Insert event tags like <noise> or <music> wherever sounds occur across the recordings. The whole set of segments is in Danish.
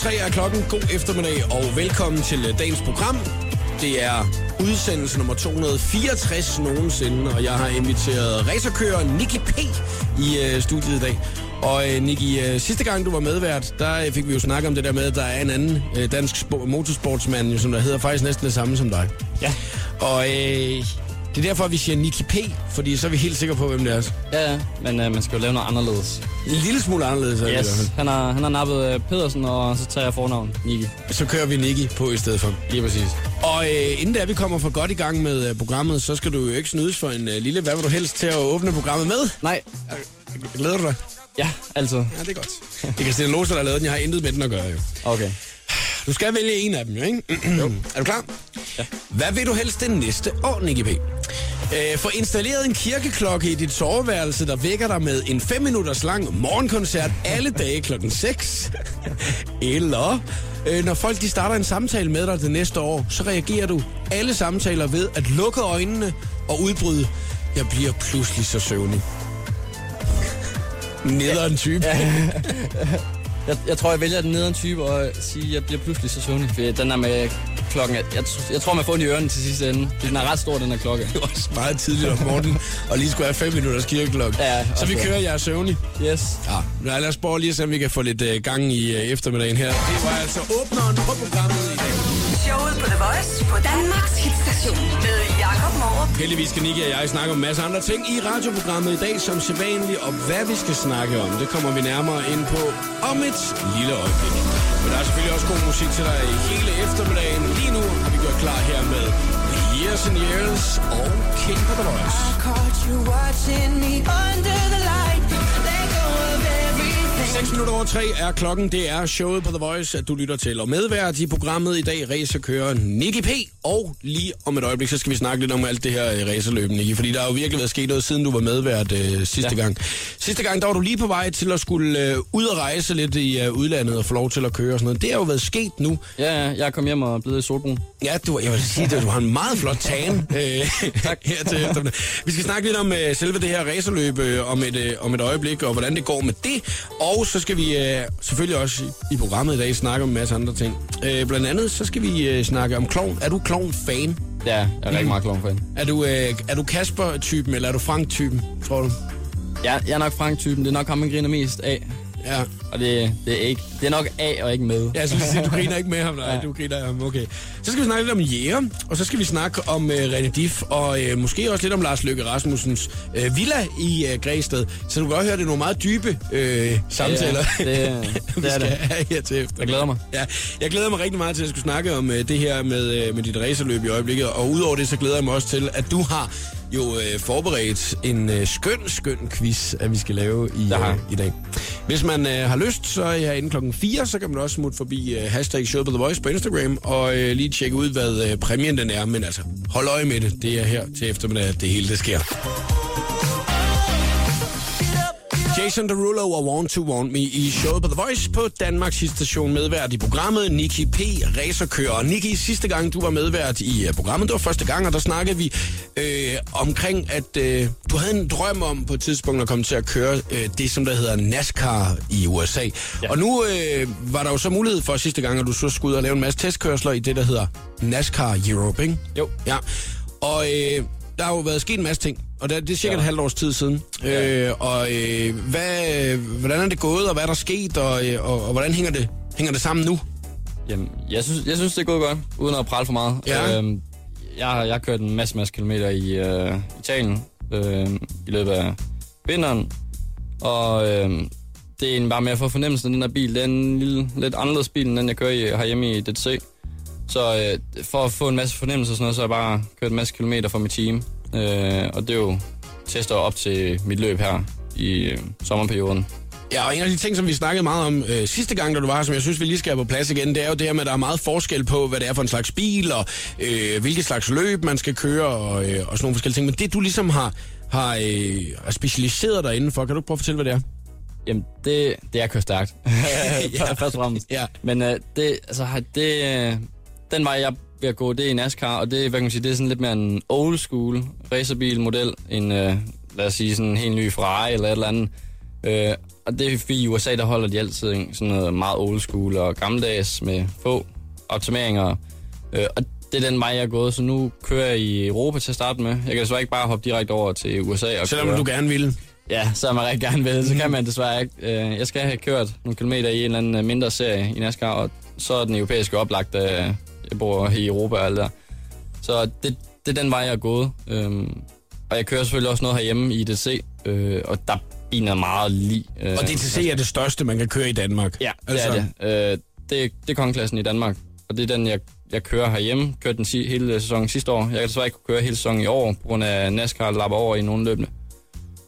Et minut over tre er klokken. God eftermiddag og velkommen til øh, dagens program. Det er udsendelse nummer 264 nogensinde, og jeg har inviteret racerkører Nicky P. i øh, studiet i dag. Og øh, Nicky, øh, sidste gang du var medvært, der øh, fik vi jo snakket om det der med, at der er en anden øh, dansk spo- motorsportsmand, som der hedder faktisk næsten det samme som dig. Ja. Og øh, det er derfor, vi siger Nicky P, fordi så er vi helt sikre på, hvem det er. Ja, ja, men øh, man skal jo lave noget anderledes. En lille smule anderledes er det i hvert fald. Yes. Han har, han har nappet øh, Pedersen, og så tager jeg fornavn, Niki. Så kører vi Nicky på i stedet for. Lige præcis. Og øh, inden da vi kommer for godt i gang med øh, programmet, så skal du jo ikke snydes for en øh, lille, hvad vil du helst til at åbne programmet med? Nej. Glæder du dig? Ja, altid. Ja, det er godt. Det er Christina Loser, der har lavet den. Jeg har intet med den at gøre, jo. Okay. Du skal vælge en af dem, jo, ikke? <clears throat> jo. Er du klar? Ja. Hvad vil du helst det næste år, Nicky P? Øh, få installeret en kirkeklokke i dit soveværelse, der vækker dig med en 5 minutters lang morgenkoncert alle dage klokken 6. <laughs> Eller øh, når folk de starter en samtale med dig det næste år, så reagerer du alle samtaler ved at lukke øjnene og udbryde, jeg bliver pludselig så søvnig. Nederen type. <laughs> Jeg, jeg tror, jeg vælger den nederen type og sige, at jeg bliver pludselig så søvnig. For den der med klokken, jeg, jeg, jeg tror, man får den i ørerne til sidste ende. Den er ret stor, den her klokke. Det <laughs> var også meget tidligt om morgenen, og lige skulle have 5 minutters kirkeklokke. Ja, så vi kører, jeg er søvnig. Yes. Ja, lad os prøve lige at se, om vi kan få lidt uh, gang i uh, eftermiddagen her. Det var altså åbneren på programmet. Showet på The Voice på Danmarks hitstation med Jakob Morup. Heldigvis skal Nicky og jeg snakke om en masse andre ting i radioprogrammet i dag, som sædvanligt, og hvad vi skal snakke om, det kommer vi nærmere ind på om et lille øjeblik. Men der er selvfølgelig også god musik til dig i hele eftermiddagen. Lige nu har vi gjort klar her med Years and Years og King of the Voice. caught you watching me under the light. 6 minutter over 3 er klokken. Det er showet på The Voice, at du lytter til. Og medvært i programmet i dag, racerkører Nicky P. Og lige om et øjeblik, så skal vi snakke lidt om alt det her øh, racerløb, Nicky. Fordi der har jo virkelig været sket noget, siden du var medvært øh, sidste ja. Gang. Sidste gang, der var du lige på vej til at skulle øh, ud og rejse lidt i øh, udlandet og få lov til at køre og sådan noget. Det har jo været sket nu. Ja, ja, jeg er kommet hjem og blevet i solbrun. Ja, du, jeg vil sige, at du har en meget flot tan <laughs> øh, her til eftermiddag. Vi skal snakke lidt om øh, selve det her racerløb øh, om, et, øh, om et øjeblik, og hvordan det går med det. Og så skal vi øh, selvfølgelig også i, programmet i dag snakke om en masse andre ting. Øh, blandt andet, så skal vi øh, snakke om klovn. Er du klovn-fan? Ja, jeg er rigtig meget klovn fan. Er du, øh, er du Kasper-typen, eller er du Frank-typen, tror du? Jeg, jeg er nok Frank-typen. Det er nok ham, man griner mest af. Ja. Og det, det, er ikke, det er nok af og ikke med. Ja, jeg synes, du griner ikke med ham. Nej, <laughs> Ja. du griner ham. Okay. Så skal vi snakke lidt om jæger, og så skal vi snakke om øh, René Diff, og øh, måske også lidt om Lars Løkke Rasmussens øh, villa i øh, Græsted. Så du kan godt høre, det er nogle meget dybe øh, samtaler, det- <laughs> vi det er det. have her til efter. Jeg glæder mig. Ja, jeg glæder mig rigtig meget til at skulle snakke om øh, det her med, øh, med dit racerløb i øjeblikket, og udover det, så glæder jeg mig også til, at du har jo øh, forberedt en øh, skøn, skøn quiz, at vi skal lave i, øh, i dag. Hvis man øh, har lyst, så er jeg inde klokken 4, så kan man også smutte forbi øh, hashtag Show på The Voice på Instagram, og øh, lige tjekke ud, hvad øh, præmien den er. Men altså, hold øje med det. Det er her til eftermiddag, at det hele det sker. Jason Derulo og Want to Want Me i showet på The Voice på Danmarks station medvært i programmet. Nikki P. racerkører. Nikki, sidste gang du var medvært i uh, programmet, det var første gang, og der snakkede vi øh, omkring, at øh, du havde en drøm om på et tidspunkt at komme til at køre øh, det, som der hedder NASCAR i USA. Ja. Og nu øh, var der jo så mulighed for sidste gang, at du så skulle ud og lave en masse testkørsler i det, der hedder NASCAR Europe, ikke? Jo. Ja, og øh, der har jo været sket en masse ting, og det, det er cirka ja. Et halvt års tid siden. Ja. Øh, og øh, hvad, hvordan er det gået, og hvad er der sket, og, øh, og, og hvordan hænger det, hænger det sammen nu? Jamen, jeg synes, jeg synes, det er gået godt, uden at prale for meget. Ja. Øhm, jeg, har- jeg har kørt en masse, masse kilometer i øh, Italien øh, i løbet af vinteren. Og øh, det er egentlig bare med at få fornemmelsen af den her bil. Det er en lille, lidt anderledes bil, end den jeg kører i, herhjemme i DTC. Så øh, for at få en masse fornemmelse og sådan noget, så har jeg bare kørt en masse kilometer for mit team. Øh, og det er jo tester op til mit løb her i øh, sommerperioden. Ja, og en af de ting, som vi snakkede meget om øh, sidste gang, da du var her, som jeg synes, vi lige skal have på plads igen, det er jo det her med, at der er meget forskel på, hvad det er for en slags bil, og øh, hvilket slags løb man skal køre, og, øh, og sådan nogle forskellige ting. Men det, du ligesom har, har, øh, har specialiseret dig indenfor, kan du prøve at fortælle, hvad det er? Jamen, det, det er at køre stærkt. Ja. <laughs> <laughs> Først og fremmest. Ja. Men øh, det, altså, det, øh, den vej, jeg ved at gå, det er i NASCAR, og det, hvad kan man sige, det er sådan lidt mere en old school racerbil model, en, øh, lad os sige, sådan en helt ny Ferrari eller et eller andet. Øh, og det er fordi i USA, der holder de altid en- sådan noget meget old school og gammeldags med få optimeringer. Øh, og det er den vej, jeg er gået, så nu kører jeg i Europa til at starte med. Jeg kan desværre ikke bare hoppe direkte over til USA og Selvom køre. du gerne ville. Ja, så man rigtig gerne vil, så kan man desværre ikke. Øh, Jeg skal have kørt nogle kilometer i en eller anden mindre serie i NASCAR, og så er den europæiske oplagt, øh, jeg bor i Europa og alt der. Så det, det er den vej, jeg er gået. Øhm, Og jeg kører selvfølgelig også noget herhjemme i IDC, øh, og der bilen er meget lige. Øh, Og DTC er det største, man kan køre i Danmark. Ja, det er det. Øh, det, det er kongeklassen i Danmark, og det er den, jeg, jeg kører herhjemme. Kørte den si, hele sæsonen sidste år. Jeg kan desværre ikke køre hele sæsonen i år, på grund af NASCAR lapper over i nogle løbende.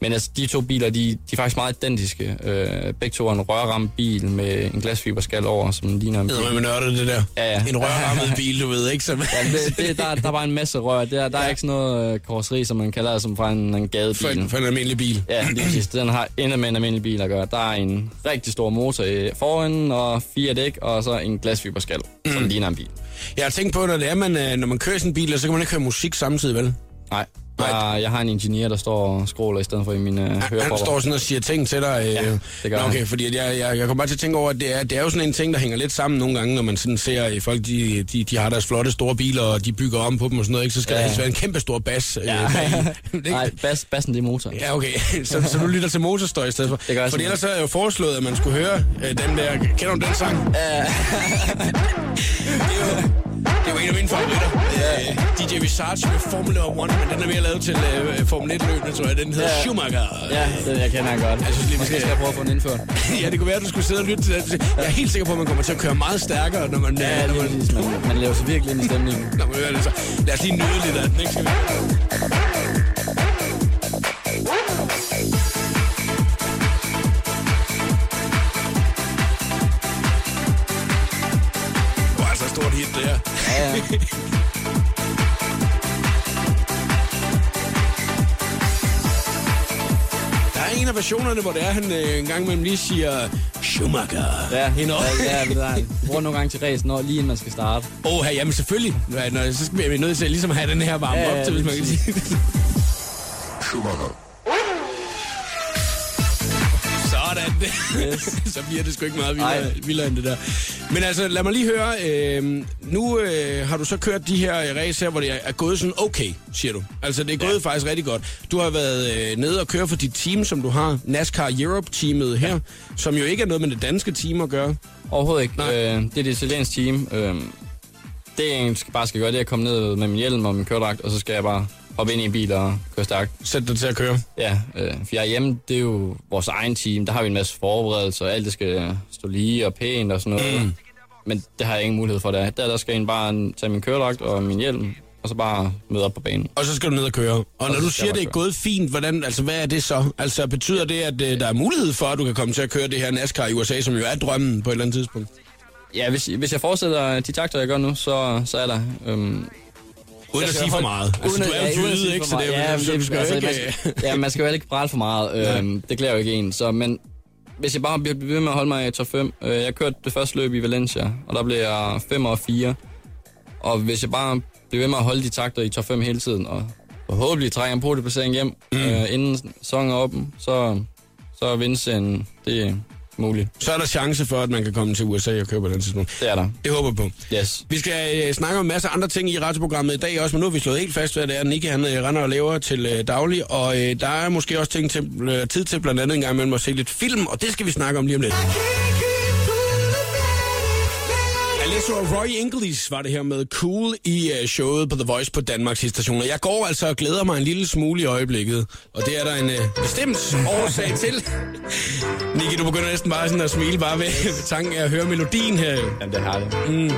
Men altså, de to biler, de, de er faktisk meget identiske. Øh, begge to er en rørramt bil med en glasfiberskal over, som ligner en bil. Det er nørdet, det der. Ja, ja. En rørrammet bil, du ved ikke. Som... Ja, det, det, der, der er bare en masse rør. Der, der er ikke sådan noget øh, karosseri, som man kalder det, som fra en, en For gadebil. en, for en almindelig bil. Ja, lige præcis. Den har intet med en almindelig bil at gøre. Der er en rigtig stor motor i foran, og fire dæk, og så en glasfiberskal, mm. som ligner en bil. Jeg har tænkt på, når, det er, man, øh, når man kører sådan en bil, så kan man ikke høre musik samtidig, vel? Nej, Nej. jeg, har en ingeniør, der står og scroller i stedet for i mine uh, Han, han hørepropper. står sådan og siger ting til dig. Øh. Ja, det gør Nå, okay, han. fordi jeg, jeg, jeg kommer bare til at tænke over, at det er, det er jo sådan en ting, der hænger lidt sammen nogle gange, når man sådan ser, at folk de, de, de har deres flotte store biler, og de bygger om på dem og sådan noget, ikke? så skal ja. Der helst være en kæmpe stor bas. øh, Ja. <laughs> <laughs> Nej, bas, bassen det er motor. Ja, okay. <laughs> Så, så du lytter til motorstøj i stedet for? Det gør Fordi ellers så er jeg jo foreslået, at man skulle høre øh, den der... Kender du den sang? Ja. det er jo en af mine favoritter. Ja. DJ Visage med Formula 1, men den er mere lavet til øh, Formel 1-løbene, tror jeg. Den hedder. Ja. Schumacher. Ja, det jeg kender jeg godt. Jeg synes lige, Måske skal- jeg prøve at få den indført. <laughs> ja, det kunne være, at du skulle sidde og lytte til det. Jeg er helt sikker på, at man kommer til at køre meget stærkere, når man... Ja, når lige man. Man, man lever sig virkelig ind i stemningen. når man hører det. Så lad os lige nyde lidt af den, ikke? Skal vi? Ja, ja. Der er en af versionerne, hvor det er, han øh, en gang imellem lige siger Schumacher. Ja, Hende ja, ja, det der. Jeg bruger nogle gange til ræs, når lige inden man skal starte. Åh, oh, jamen selvfølgelig. Når, så skal vi nødt til at ligesom have den her varme Ja, op til, hvis man kan sige det. Sådan det. Yes. <laughs> så bliver det sgu ikke meget vildere, vildere end det der. Men altså, lad mig lige høre. Øh, nu øh, har du så kørt de her øh, race her, hvor det er, er gået sådan okay, siger du. Altså, det er gået ja. faktisk rigtig godt. Du har været øh, nede og køre for dit team, som du har. NASCAR Europe-teamet her, som jo ikke er noget med det danske team at gøre. Overhovedet ikke. Nej. Øh, det er det italienske team. Øh, det jeg skal bare skal gøre, det er at komme ned med min hjelm og min køredragt, og så skal jeg bare hoppe ind i en bil og køre stærkt. Sæt dig til at køre. Ja, øh, for jeg er hjemme, det er jo vores egen team. Der har vi en masse forberedelser, og alt det skal stå lige og pænt og sådan noget. Mm. Men det har jeg ingen mulighed for der. Der, der skal jeg egentlig bare tage min køredragt og min hjelm, og så bare møde op på banen. Og så skal du ned og køre. Og, og når du siger, det er gået fint, hvordan, altså, hvad er det så? Altså, betyder det, at øh, der er mulighed for, at du kan komme til at køre det her NASCAR i USA, som jo er drømmen på et eller andet tidspunkt? Ja, hvis, hvis jeg fortsætter de takter, jeg gør nu, så, så er der... Øhm, Uden at skal sige for meget. Altså, uden du er jo sige ikke? Så det, er, ja, det, skal altså, man ikke... skal, ja, man skal jo ikke prale for meget. Øhm, det klæder jo ikke en. Så, men hvis jeg bare bliver ved med at holde mig i top 5. Øh, jeg kørte det første løb i Valencia, og der blev jeg 5 og 4. Og hvis jeg bare bliver ved med at holde de takter i top 5 hele tiden, og forhåbentlig trækker en podiumplacering hjem, mm. øh, inden sæsonen er åben, så, så er vindsen, det muligt. Så er der chance for, at man kan komme til USA og køre på den tidspunkt. Det er der. Det håber jeg på. Yes. Vi skal øh, snakke om en masse andre ting i radioprogrammet i dag også, men nu har vi slået helt fast, hvad det er, Nicky han øh, render og laver til øh, daglig, og øh, der er måske også ting til, øh, tid til blandt andet en gang imellem at se lidt film, og det skal vi snakke om lige om lidt. Alesso og Roy English var det her med Cool i uh, showet på The Voice på Danmarks station. Og jeg går altså og glæder mig en lille smule i øjeblikket. Og det er der en uh, bestemt årsag til. <laughs> Niki, du begynder næsten bare sådan at smile bare ved, ved <laughs> tanken af at høre melodien her. Jamen, det er herligt.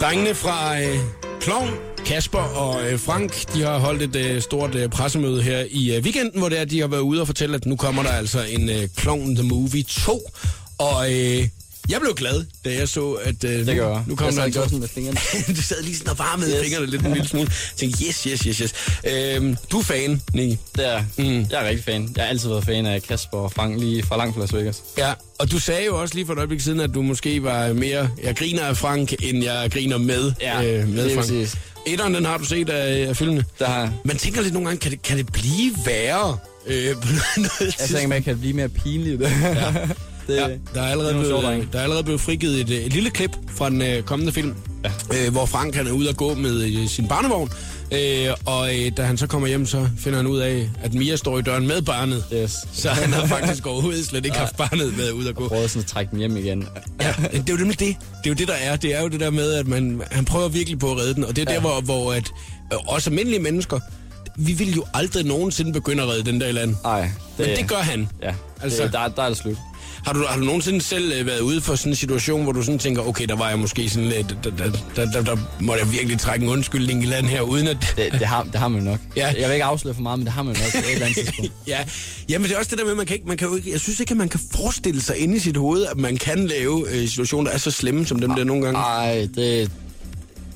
Drengene fra øh, Klovn, Kasper og øh, Frank, de har holdt et øh, stort øh, pressemøde her i øh, weekenden, hvor det er, de har været ude og fortælle, at nu kommer der altså en øh, Klovn The Movie 2. Og øh, jeg blev glad, da jeg så, at øh, Det nu, gør jeg. nu kom jeg der en sådan med fingrene. <laughs> du sad lige sådan og varmede yes. Fingrene lidt en lille smule. Jeg tænkte, yes, yes, yes, yes. Øhm, du er fan, Nicky. Det er, mm. Jeg er rigtig fan. Jeg har altid været fan af Kasper og Frank lige fra langt fra Las Vegas. Ja, og du sagde jo også lige for et øjeblik siden, at du måske var mere, jeg griner af Frank, end jeg griner med, Ja, øh, med Frank. præcis. Etteren, den har du set af, af filmene. Der har jeg. Man tænker lidt nogle gange, kan det, kan det blive værre øh, <laughs> på noget, Jeg tænker, man kan blive mere pinlig. <laughs> det, Ja, der er allerede, det blevet, drenge. der er allerede blevet frigivet et, et lille klip fra den øh, kommende film, ja. øh, hvor Frank han er ude at gå med øh, sin barnevogn, øh, og øh, da han så kommer hjem, så finder han ud af, at Mia står i døren med barnet. Yes. Så han har faktisk overhovedet slet ikke haft barnet med ud at gå. prøvede sådan at trække dem hjem igen. Ja, det er jo nemlig det. Det er jo det, der er. Det er jo det der med, at man, han prøver virkelig på at redde den. Og det er ja. der, hvor, hvor at, øh, også almindelige mennesker, vi vil jo aldrig nogensinde begynde at redde den der i land. Nej, Men det gør han. Ja, Altså- det, der, der er det slut. Har du, har du nogensinde selv øh, været ude for sådan en situation, hvor du sådan tænker, okay, der var jeg måske sådan lidt, der, der, der, der, der måtte jeg virkelig trække en undskyldning i land her, uden at... Det, det, har, det har man nok. Ja. Jeg vil ikke afsløre for meget, men det har man nok på et eller andet <laughs> tidspunkt. ja, jamen det er også det der med, man kan ikke, man kan jo ikke, jeg synes ikke, at man kan forestille sig inde i sit hoved, at man kan lave øh, situationer, der er så slemme som dem der nogle gange. Nej, det...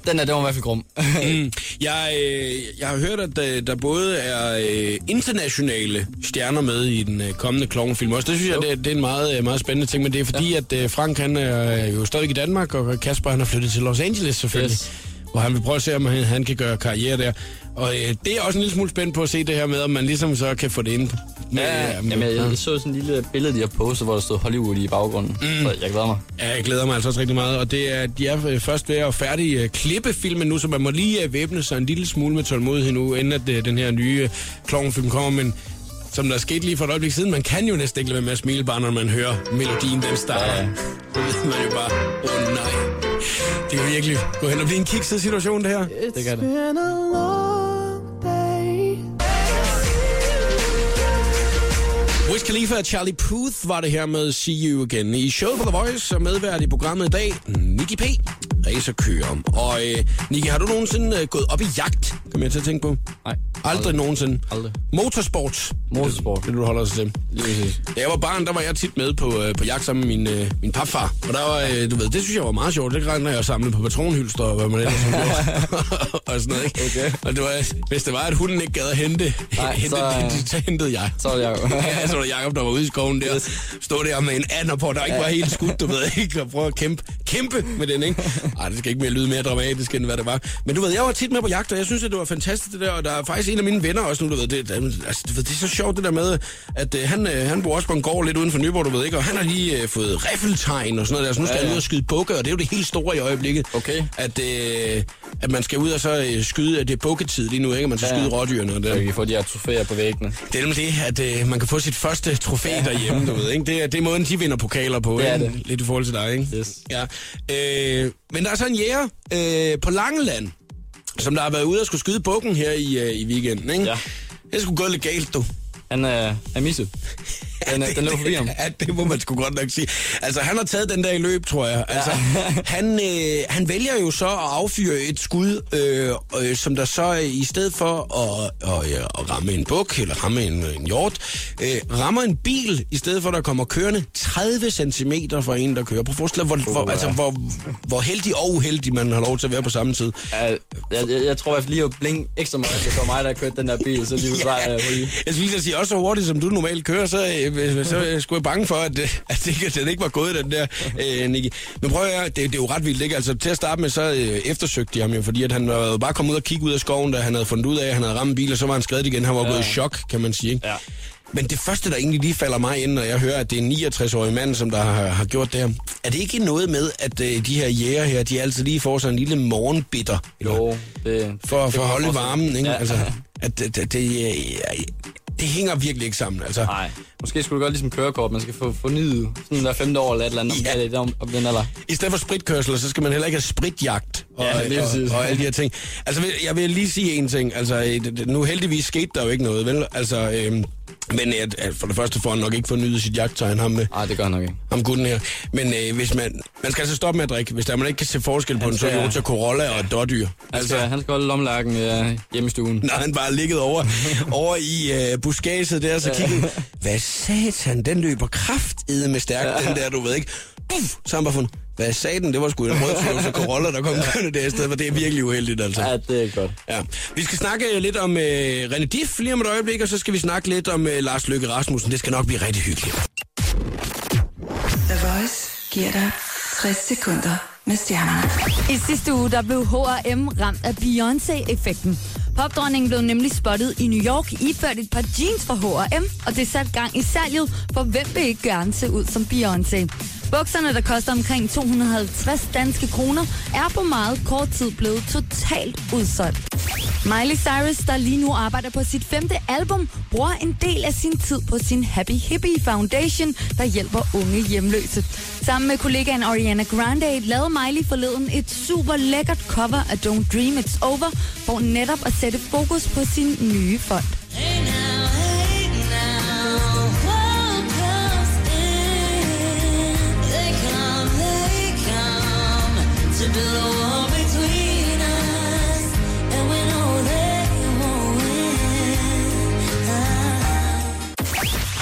Den er, den var i hvert fald grum. Mm. <laughs> Jeg, øh, jeg har hørt, at der, der både er øh, internationale stjerner med i den øh, kommende klovnfilm også. Det synes jeg, det, det er en meget, øh, meget spændende ting, men det er fordi, ja. at øh, Frank han er jo stadig i Danmark, og Kasper han er flyttet til Los Angeles selvfølgelig. Yes. Hvor han vil prøve at se, om han, han kan gøre karriere der. Og øh, det er også en lille smule spændt på at se det her med, om man ligesom så kan få det ind. Med, Ja, med, jamen, jeg, jeg så sådan en lille billede, de har postet, hvor der stod Hollywood i baggrunden. Mm. Så jeg glæder mig. Ja, jeg glæder mig altså også rigtig meget, og det er, de er øh, først ved at færdig øh, klippe filmen nu, så man må lige øh, væbne sig en lille smule med tålmodighed nu, inden at øh, den her nye øh, klovnfilm kommer, men som der er sket lige for et øjeblik siden, man kan jo næsten ikke lade være med at smile bare, når man hører melodien, den starter. Ja. Man jo bare, åh oh, nej. Det kan virkelig gå hen og blive en kikset situation, det her. Det gør det. Long day. Wiz Khalifa og Charlie Puth var det her med See You Again. I showet på The Voice og medvært i programmet i dag, Nicky P. Racerkører. Og øh, Nicky, har du nogensinde øh, gået op i jagt? Kom jeg til at tænke på. Nej. Aldrig nogensinde. Aldrig. Motorsport. Motorsport. Det, det du holder sig til. Lige. Da jeg var barn, der var jeg tit med på, øh, på jagt sammen med min, øh, min papfar. Og der var, øh, du ved, det synes jeg var meget sjovt. Det rendte jeg og samlede på patronhylster og hvad man ellers <laughs> og sådan noget, ikke? Okay. Og det var, hvis det var, at hunden ikke gad at hente, Nej, <laughs> hente så, øh, <laughs> så hentede jeg. Så er jeg jo. ja, så var der Jacob, der var ude i skoven der. Stod der med en ander på, der ikke var helt skudt, du ved ikke, og prøve at kæmpe, kæmpe med den, ikke? Ej, det skal ikke mere lyde mere dramatisk, end hvad det var. Men du ved, jeg var tit med på jagt, og jeg synes, at det var fantastisk det der, og der er faktisk en af mine venner også nu, du ved, det, altså, du ved, det er så sjovt det der med, at øh, han, øh, han bor også på en gård lidt uden for Nyborg, du ved ikke, og han har lige øh, fået riffeltegn og sådan noget der, så nu skal Ja, han ja. ud og skyde bukke, og det er jo det helt store i øjeblikket. Okay. At, øh, at man skal ud og så øh, skyde, at det er bukketid lige nu, ikke? Man skal Ja. skyde rådyrene og det. Så vi kan få de her trofæer på væggene. Det er det, at øh, man kan få sit første trofæ ja. derhjemme, du ved, ikke? Det er, det er måden, de vinder pokaler på, Det er ikke? det. Lidt i forhold til dig, ikke? Yes. Ja. Øh, men der er så en jæger øh, på Langeland, som der har været ude og skulle skyde bukken her i, øh, i weekenden, ikke? Ja. Det skulle gå lidt galt, du. Han er, er misset. Den, er- den løber forbi ham. <laughs> Ja, det må man sgu godt nok sige. Altså, han har taget den der i løb, tror jeg. Altså, <laughs> han, øh, han vælger jo så at affyre et skud, øh, øh, som der så øh, i stedet for at, og, ja, at ramme en buk eller ramme en, en hjort, øh, rammer en bil, i stedet for at der kommer kørende 30 cm fra en, der kører. Prøv at forestille hvor, hvor, ja. altså, hvor, hvor heldig og uheldig man har lov til at være på samme tid. Ja, jeg, jeg, jeg tror i hvert fald lige at blinke ekstra meget, det var mig, der kørte den der bil, så lige var jeg Ja, ja. jeg skulle lige sige, også så hurtigt som du normalt kører, så, øh, så skulle jeg bange for, at, øh, at det, ikke- den ikke var gået, den der, øh, Nicky. Men prøv at høre, det, det er jo ret vildt, ikke? Altså, til at starte med, så øh, eftersøgte de ham jo, fordi at han var jo bare kommet ud og kigge ud af skoven, da han havde fundet ud af, at han havde ramt en bil, og så var han skrevet igen. Han var ja. gået i chok, kan man sige, ikke? Ja. Men det første, der egentlig lige falder mig ind, når jeg hører, at det er en 69-årig mand, som der har, har gjort det her, er det ikke noget med, at øh, de her jæger her, de altid lige får sig en lille morgenbitter? Eller, Jo, det... for, for at holde varmen, ikke? Ja. Altså, at det, det, det, det hænger virkelig ikke sammen, altså. Nej, måske skulle du godt ligesom kørekort, man skal få fornyet sådan hver femte år eller et eller andet, Ja. det om, om den alder. I stedet for spritkørsel, så skal man heller ikke have spritjagt og, Ja, lige og, præcis. og, alle de her ting. Altså, jeg vil lige sige en ting. Altså, øh, det- det- nu heldigvis skete der jo ikke noget, vel? Altså, øhm, men at, at for det første får han nok ikke fornyet sit jagttegn, ham, med, Nej, det gør han nok ikke. ham gutten her. Men øh, hvis man, man skal altså stoppe med at drikke, hvis der man ikke kan se forskel på Han en Toyota Corolla og et dårdyr. Han skal, han skal holde lomlærken øh, hjemme i stuen. når han bare ligget over, <laughs> over i øh, buskaget der, så kiggede hvad satan, den løber kraftede med stærkt, ja. den der, du ved ikke. Puff, så han bare fundet, hvad satan, det var sgu en rød Toyota Corolla, der kom kørende der i stedet, for det er virkelig uheldigt, altså. Ja, det er godt. Ja. Vi skal snakke lidt om øh, René Diff lige om et øjeblik, og så skal vi snakke lidt om øh, Lars Løkke Rasmussen. Det skal nok blive rigtig hyggeligt. The Voice giver dig 60 sekunder med stjernerne. I sidste uge der blev H&M ramt af Beyoncé-effekten. Popdronningen blev nemlig spottet i New York iført et par jeans fra H&M, og det satte gang i salget, for hvem vil ikke gerne se ud som Beyoncé? Bukserne, der koster omkring 250 danske kroner, er på meget kort tid blevet totalt udsolgt. Miley Cyrus, der lige nu arbejder på sit femte album, bruger en del af sin tid på sin Happy Hippie Foundation, der hjælper unge hjemløse. Sammen med kollegaen Ariana Grande lavede Miley forleden et super lækkert cover af Don't Dream It's Over, for netop at sætte fokus på sin nye fond.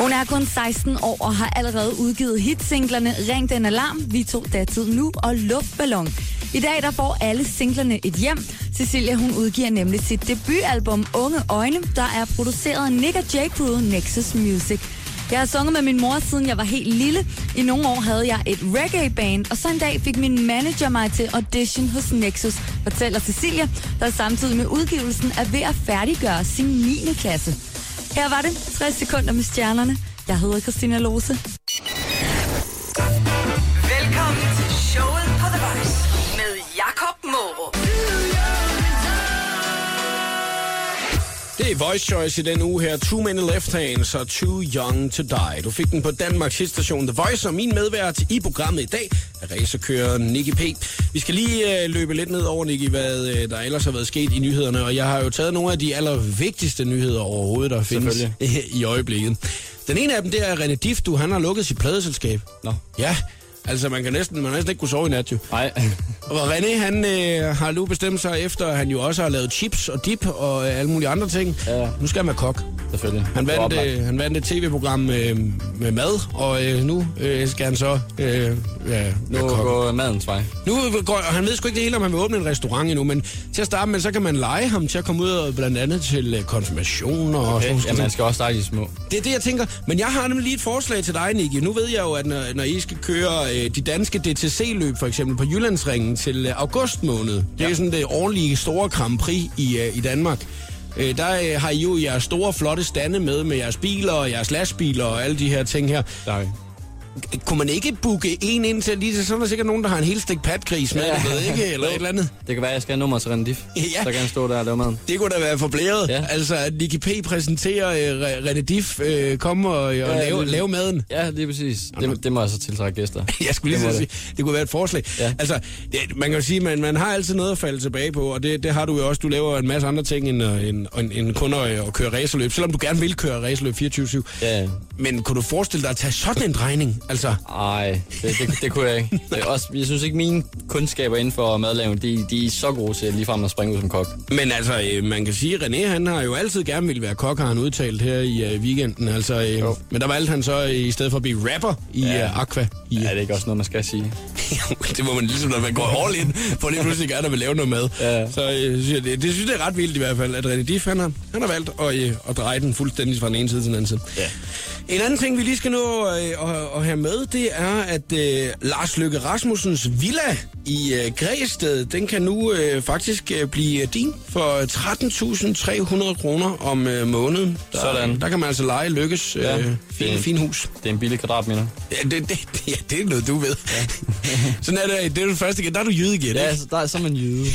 Hun er kun 16 år og har allerede udgivet hitsinglerne Ring den alarm, Vi tog datid nu og Luftballon. I dag der får alle singlerne et hjem. Cecilia hun udgiver nemlig sit debutalbum Unge Øjne, der er produceret af Nick og J. Crew Nexus Music. Jeg har sunget med min mor, siden jeg var helt lille. I nogle år havde jeg et reggae-band, og så en dag fik min manager mig til audition hos Nexus, fortæller Cecilia, der samtidig med udgivelsen er ved at færdiggøre sin 9. klasse. Her var det 60 sekunder med stjernerne. Jeg hedder Christina Lose. Voice Choice i den uge her. Too Many Left Hands og Too Young to Die. Du fik den på Danmarks hitstation The Voice, og min medvært i programmet i dag er racerkører Nicky P. Vi skal lige øh, løbe lidt ned over, Nicky, hvad øh, der ellers har været sket i nyhederne, og jeg har jo taget nogle af de allervigtigste nyheder overhovedet, der findes <laughs> i øjeblikket. Den ene af dem, det er René Diftu, han har lukket sit pladeselskab. Nå. Ja, altså man kan næsten, man kan næsten ikke kunne sove i nat, jo. Nej, <laughs> Og René, han øh, har nu bestemt sig efter, at han jo også har lavet chips og dip og øh, alle mulige andre ting. Ja. Nu skal han være kok. selvfølgelig. Han vandt, øh, han vandt et tv-program med, med mad, og øh, nu øh, skal han så øh, ja, Nu kok. går madens vej. Nu går, og han ved sgu ikke det hele, om han vil åbne en restaurant endnu, men til at starte med, så kan man lege ham til at komme ud og blandt andet til øh, konfirmationer og Okay. sådan Ja, man noget. skal også starte i små. Det er det, jeg tænker. Men jeg har nemlig lige et forslag til dig, Nicky. Nu ved jeg jo, at når, når I skal køre øh, de danske DTC-løb, for eksempel på Jyllandsringen til øh, august måned, det er Ja. sådan det årlige store Grand Prix i, øh, i Danmark. Øh, der øh, har I jo jeres store, flotte stande med, med jeres biler og jeres lastbiler og alle de her ting her. Er vi. Kunne man ikke booke en ind til lige så er der sikkert nogen, der har en helt stik patgris med, Ja. eller, ikke? eller et eller andet. Det kan være, at jeg skal have nummer til René Diff. Ja. Så kan han stå der og lave maden. Det kunne da være forblæret. Ja. Altså, at Nicky P. præsenterer Re- René Diff, øh, kommer og, og Ja, lave, det- lave maden. Ja, det er præcis. Det, det må jeg så tiltrække gæster. <laughs> Jeg skulle lige Det så sige, det kunne være et forslag. Ja. Altså, det, man kan jo sige, man, man har altid noget at falde tilbage på, og det, det har du jo også. Du laver en masse andre ting end, øh, end, end, end kun at, at køre racerløb, selvom du gerne vil køre racerløb 24-7. Ja, Men kunne du forestille dig at tage sådan en drejning? Altså, Ej, det, det, det kunne jeg ikke. Det også, jeg synes ikke, mine kundskaber inden for madlavning, de, de er så gode til ligefrem at springe ud som kok. men altså, øh, man kan sige, at René, han har jo altid gerne ville være kok, har han udtalt her i øh, weekenden. Altså, øh, Jo. men der valgte han så, i stedet for at blive rapper i Ja. Aqua. I, Ja, det er ikke også noget, man skal sige. <laughs> det må man ligesom, når man går all in, for lige pludselig gerne vil lave noget mad. Ja. Så øh, synes jeg, det, det synes jeg er ret vildt i hvert fald, at René Diff, han har, han har valgt at, øh, at dreje den fuldstændig fra den ene side til den anden side. Ja. En anden ting, vi lige skal nå øh, at, at have med, det er, at øh, Lars Løkke Rasmussens villa i øh, Græsted, den kan nu øh, faktisk øh, blive din for 13.300 kroner om øh, måneden. Der, Sådan. Der kan man altså lege Lykkes øh, Ja. Fin, Det- fin hus. Det er en billig kvadratmeter. Ja, det, det, det, ja, det er noget, du ved. Ja. <laughs> Sådan er det, det er det første igen. Der er du jyde igen, Ja, så der er så man jyde.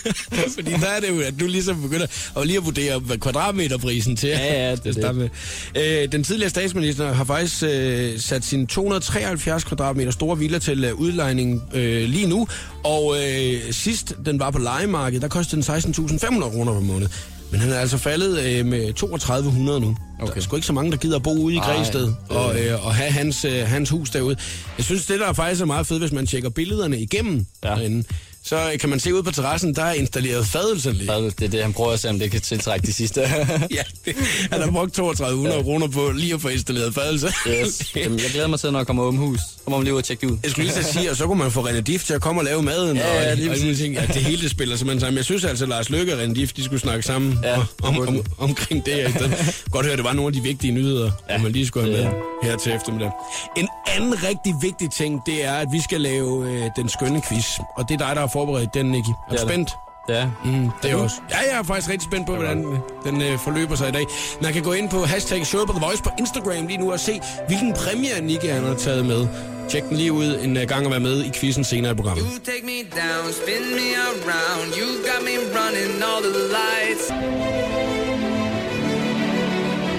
<laughs> Fordi der er det jo, at du ligesom begynder at lige at vurdere hvad kvadratmeterprisen til. Ja, ja, det er <laughs> med. Øh, den tidligere statsminister har faktisk øh, sat sin 273 kvadratmeter store villa til øh, udlejning øh, lige nu. Og øh, sidst den var på lejemarkedet, der kostede den 16.500 kroner per måned. Men han er altså faldet øh, med 3200 nu. Okay. Der er sgu ikke så mange, der gider at bo ude i Græsted og, øh, og have hans, øh, hans hus derude. Jeg synes, det der er faktisk er meget fedt, hvis man tjekker billederne igennem. Ja. derinde, så kan man se ud på terrassen, der er installeret fadelsanlæg. Det er det, han prøver at se, om det kan tiltrække de sidste. <laughs> Ja, det, han har brugt 3200 ja. kroner på lige at få installeret fadelse. yes. Jamen, jeg glæder mig til, når jeg kommer åben hus. Så må man lige ud og tjekke det ud. Jeg skulle lige at sige, og så kunne man få René Diff til at komme og lave maden. Ja, og, ja, lige og, ting. Ja, det hele det spiller simpelthen sammen. Jeg synes altså, at Lars Løkke og René Diff, de skulle snakke sammen Ja, om, om, om, omkring det. her. <laughs> Godt høre, det var nogle af de vigtige nyheder, ja, Ja, man lige skulle have med er- her til eftermiddag. En anden rigtig vigtig ting, det er, at vi skal lave øh, den skønne quiz. Og det er dig, der har forberedt den, Nicky. Er du Det er det. spændt? Ja. Mm, det er også. Ja, jeg er faktisk rigtig spændt på, hvordan den øh, forløber sig i dag. Man kan gå ind på hashtag showet på The Voice på Instagram lige nu og se, hvilken præmie Nicky han har taget med. Tjek den lige ud en øh, gang at være med i quizzen senere i programmet. You take me down, spin me around. You got me running all the lights.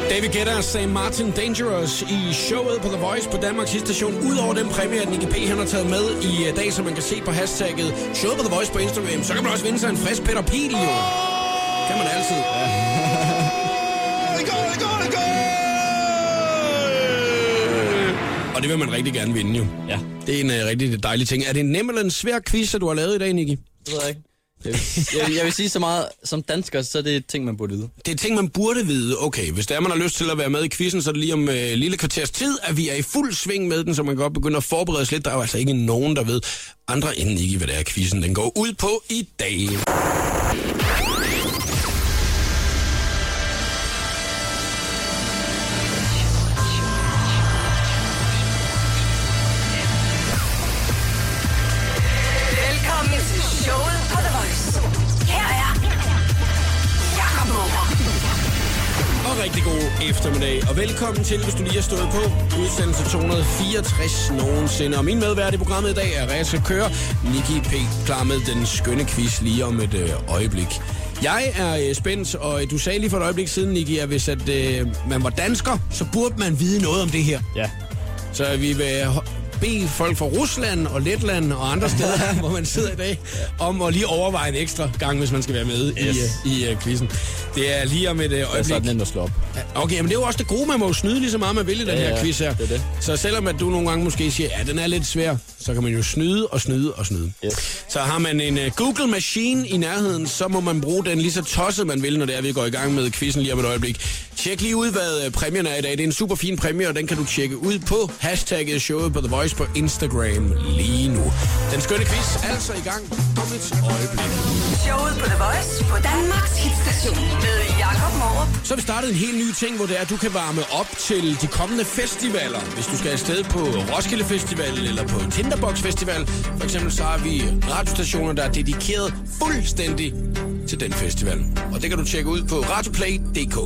David Guetta og Sam Martin Dangerous i showet på The Voice på Danmarks station. Udover den præmie, at Nicky P. han har taget med i øh, dag, som man kan se på hashtagget showet på The Voice på Instagram, så kan man også vinde sig en frisk Peter Pil, jo. Kan man altid. Og det vil man rigtig gerne vinde, jo. Ja, Det er en uh, rigtig dejlig ting. Er det en nem eller en svær quiz, at du har lavet i dag, Nicky? det ved jeg ikke. Jeg vil, jeg, jeg vil sige så meget, som dansker, så er det ting, man burde vide. Det er ting, man burde vide. Okay, hvis der er, man har lyst til at være med i quizzen, så er det lige om øh, lille kvarters tid, at vi er i fuld sving med den, så man kan godt begynde at forberede sig lidt. Der er jo altså ikke nogen, der ved andre end ikke, hvad det er, quizzen den går ud på i dag. Eftermiddag, og velkommen til, hvis du lige har stået på udsendelse 264 nogensinde. Og min medvært i programmet i dag er Reza Kører, Niki P. klar med den skønne quiz lige om et øh, øjeblik. Jeg er øh, spændt, og du sagde lige for et øjeblik siden, Niki, at hvis at, øh, man var dansker, så burde man vide noget om det her. Ja. Så vi vil ho- bede folk fra Rusland og Letland og andre steder, <laughs> hvor man sidder i dag, om at lige overveje en ekstra gang, hvis man skal være med Yes. i, uh, i uh, quizzen. Det er lige om et uh, Det er øjeblik. sådan nemt at slå op. Okay, men det er jo også det gode, man må jo snyde lige så meget, man vil i den Ja, her ja, quiz her. det er det. Så selvom at du nogle gange måske siger, ja, den er lidt svær, så kan man jo snyde og snyde og snyde. Yes. Så har man en uh, Google Machine i nærheden, så må man bruge den lige så tosset, man vil, når det er, vi går i gang med quizzen lige om et øjeblik. Tjek lige ud, hvad præmien er i dag. Det er en super fin præmie, og den kan du tjekke ud på hashtagget showet på The Voice på Instagram lige nu. Den skønne quiz er altså i gang om et øjeblik. Showet på The Voice på Danmarks hitstation med Jakob Morup. Så har vi startet en helt ny ting, hvor det er, at du kan varme op til de kommende festivaler. Hvis du skal afsted på Roskilde Festival eller på Tinderbox Festival. For eksempel så har vi radiostationer, der er dedikeret fuldstændig til den festival. Og det kan du tjekke ud på radioplay.dk.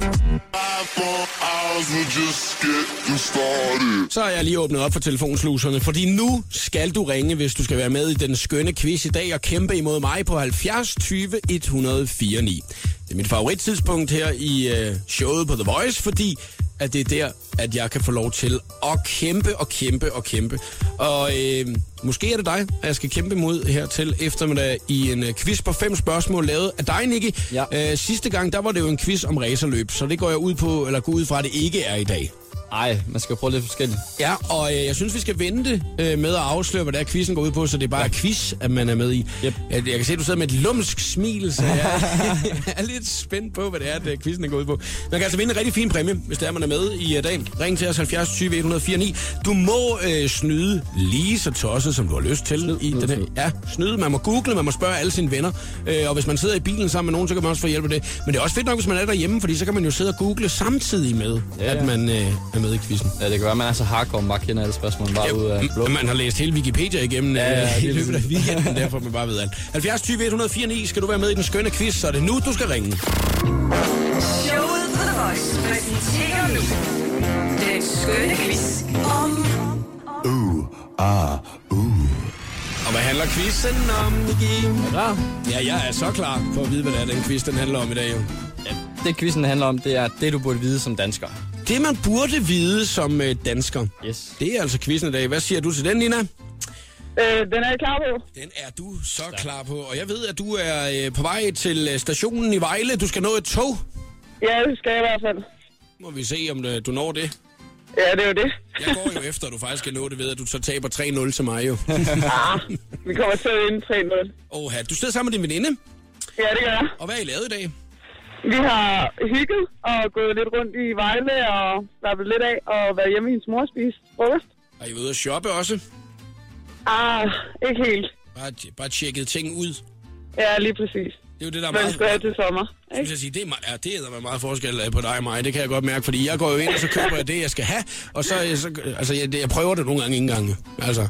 Så har jeg lige åbnet op for telefonsluserne, fordi nu skal du ringe, hvis du skal være med i den skønne quiz i dag og kæmpe imod mig på 70 20 104 9. Det er mit favorittidspunkt her i øh, showet på The Voice, fordi at det er der, at jeg kan få lov til at kæmpe og kæmpe og kæmpe. Og øh, måske er det dig, at jeg skal kæmpe imod her til eftermiddag i en øh, quiz på fem spørgsmål lavet af dig, Nicky. Ja. Øh, sidste gang, der var det jo en quiz om racerløb, så det går jeg ud på, eller går ud fra, at det ikke er i dag. Ej, man skal prøve lidt forskelligt. Ja, og øh, jeg synes, vi skal vente øh, med at afsløre, hvad det er, quizzen går ud på, så det er bare ja. quiz, at man er med i. Yep. Jeg, jeg kan se, at du sidder med et lumsk smil, så jeg, jeg <laughs> <laughs> er lidt spændt på, hvad det er, at øh, quizzen går ud på. Man kan altså vinde en rigtig fin præmie, hvis det er, man er med i uh, dagen. Ring til os 70 20 104 9. Du må øh, snyde lige så tosset, som du har lyst til. Snyd, i den her. Ja, snyde. Man må google, man må spørge alle sine venner. Øh, og hvis man sidder i bilen sammen med nogen, så kan man også få hjælp af det. Men det er også fedt nok, hvis man er derhjemme, fordi så kan man jo sidde og google samtidig med, Ja, at ja. man øh, er med i quizzen. Ja, det kan være, man er så hardcore, man bare kender alle spørgsmål bare ud af blå. Ja, man har læst hele Wikipedia igennem Ja, ja, ja, i løbet af weekenden, <laughs> derfor man bare ved alt. 70 20 104 9, skal du være med i den skønne quiz, så er det nu, du skal ringe. Showet på The Voice præsenterer nu den skønne quiz om Og hvad handler quizzen om, Niki? Klar? Ja, jeg er så klar for at vide, hvad det er, den quiz den handler om i dag. Jo. Det quizzen handler om, det er det, du burde vide som dansker. Det, man burde vide som øh, dansker, Yes. det er altså quizzen i dag. Hvad siger du til den, Nina? Øh, den er jeg klar på. Den er du så klar på. Og jeg ved, at du er øh, på vej til øh, stationen i Vejle. Du skal nå et tog. Ja, det skal jeg i hvert fald. Må vi se, om øh, du når det. Ja, det er jo det. Jeg går jo efter, at du faktisk skal nå det ved, at du så taber 3-0 til mig jo. <laughs> Ah, vi kommer til at vinde 3-0. Åh, du sidder sammen med din veninde. Ja, det gør jeg. Og hvad har I lavet i dag? Vi har hygget og gået lidt rundt i Vejle og slappet lidt af og været hjemme i hendes mor og spise frokost. Har I været ude at shoppe også? Ah, ikke helt. Bare, bare tjekket ting ud. Ja, lige præcis. Det er jo det, der er meget... skal til sommer, Synes ikke? jeg sige, det er, ja, det er der meget forskel øh, på dig og mig. Det kan jeg godt mærke, fordi jeg går jo ind, og så køber jeg det, jeg skal have. Og så, så altså, jeg, jeg prøver det nogle gange ikke engang. Altså,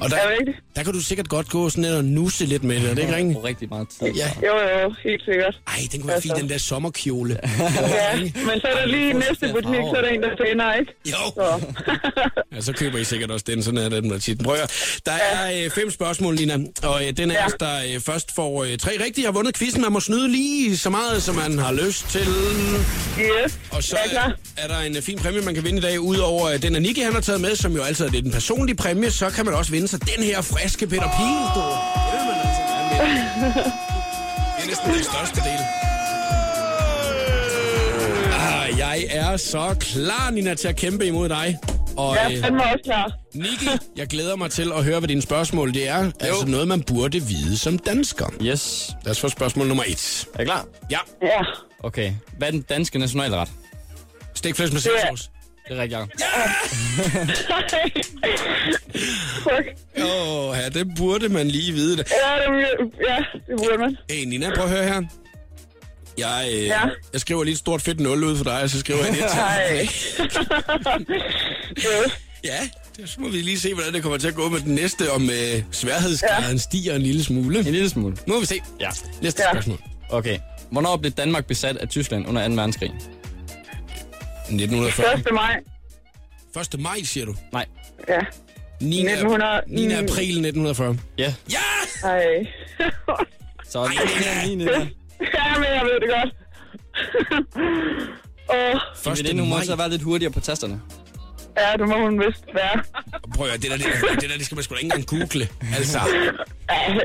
Og der, Er det rigtigt? der kan du sikkert godt gå sådan lidt og nusse lidt med det, er det ikke rigtigt? Rigtig meget tid. Ja. Jo, jo, helt sikkert. Ej, den kunne være fin, den der sommerkjole. Ja, men så er der lige næste butik, så er der en, der finder, ikke? Jo. Så. <laughs> Ja, så køber I sikkert også den, sådan er det med tit. Prøv at. Der er øh, fem spørgsmål, Lina, og øh, den er, Ja. der øh, først får øh, tre rigtige har vundet quizzen. Man må snyde lige så meget, som man har lyst til. Yes, Og så er klar. er, er der en øh, fin præmie, man kan vinde i dag. Udover øh, den, at Nicky han har taget med, som jo altid er det den personlige præmie, så kan man også vinde sig den her friske Peter Pil. Du. Det vil man altså gerne. Det er næsten den største del. Ah, jeg er så klar, Nina, til at kæmpe imod dig. Og, Jeg øh, er fandme også klar. Niki, jeg glæder mig til at høre, hvad dine spørgsmål det er. Altså noget, man burde vide som dansker. Yes. Lad os få spørgsmål nummer et. Er I klar? Ja, Ja. Okay. Hvad er den danske nationalret? stikflæs med sovs. Det er rigtigt, Jacob. <laughs> Åh, ja, det burde man lige vide det. Ja, det, ja, det burde man. Hey, Nina, prøv at høre her. Jeg, øh, Ja. jeg skriver lige et stort fedt 0 ud for dig, og så skriver jeg til. Nej. <laughs> Ja. Ja, det, så må vi lige se, hvordan det kommer til at gå med den næste, om øh, sværhedsgraden ja. stiger en lille smule. En lille smule. Nu må vi se. Ja. Næste Ja. spørgsmål. Okay. Hvornår blev Danmark besat af Tyskland under 2. verdenskrig? 1940. 1. maj. 1. maj, siger du? Nej. Ja. 9. 1900 9. april 1940. Ja. Ja! Ej. Så Ej, lige Nina. ja, men jeg ved det godt. Åh, Første hun må også være lidt hurtigere på tasterne. ja, det må hun vist være. Prøv at høre, det der, det, der, det der, det skal man sgu da ikke engang google. Altså, Ja, hey.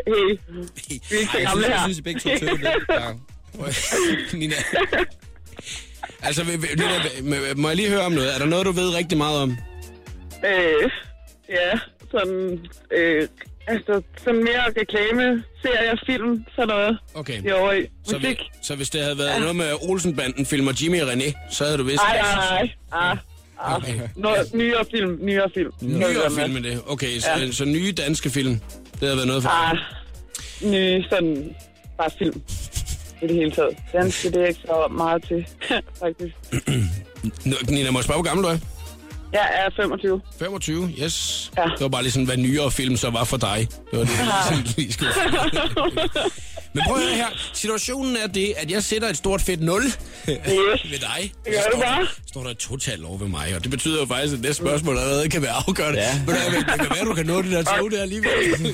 Vi er ikke så Jeg gamle synes, jeg her. synes, I begge to tøvede lidt. <laughs> Ja. Nina. Altså, vil- Nina, må- jeg lige høre om noget? Er der noget, du ved rigtig meget om? Øh, ja, sådan, øh, altså, sådan mere reklame, serier, film, sådan noget. Okay. I Så, vi, så hvis det havde været noget med Olsenbanden filmer Jimmy og René, så havde du vidst Nej, nej, nej. Ah, ah. Okay. Nyere film, nyere film. Nyere film med det. Okay, så, ja. så nye danske film. Det havde været noget for Ah, nye, sådan, bare film. I det hele taget. Danske, det er ikke så meget til, <clears throat> faktisk. Nå, Nina, må jeg spørge, hvor gammel du er? Jeg er 25. 25, yes. Ja. Det var bare lige sådan, hvad nyere film så var for dig. Det var det, <laughs> jeg lige skulle <laughs> Men prøv at høre her. Situationen er det, at jeg sætter et stort fedt 0 Yes. ved dig. Det gør du står bare. der- står der et total over ved mig, og det betyder jo faktisk, at det spørgsmål allerede kan være afgørende. Ja. Men det, det kan være, at du kan nå det der tog der alligevel. <laughs>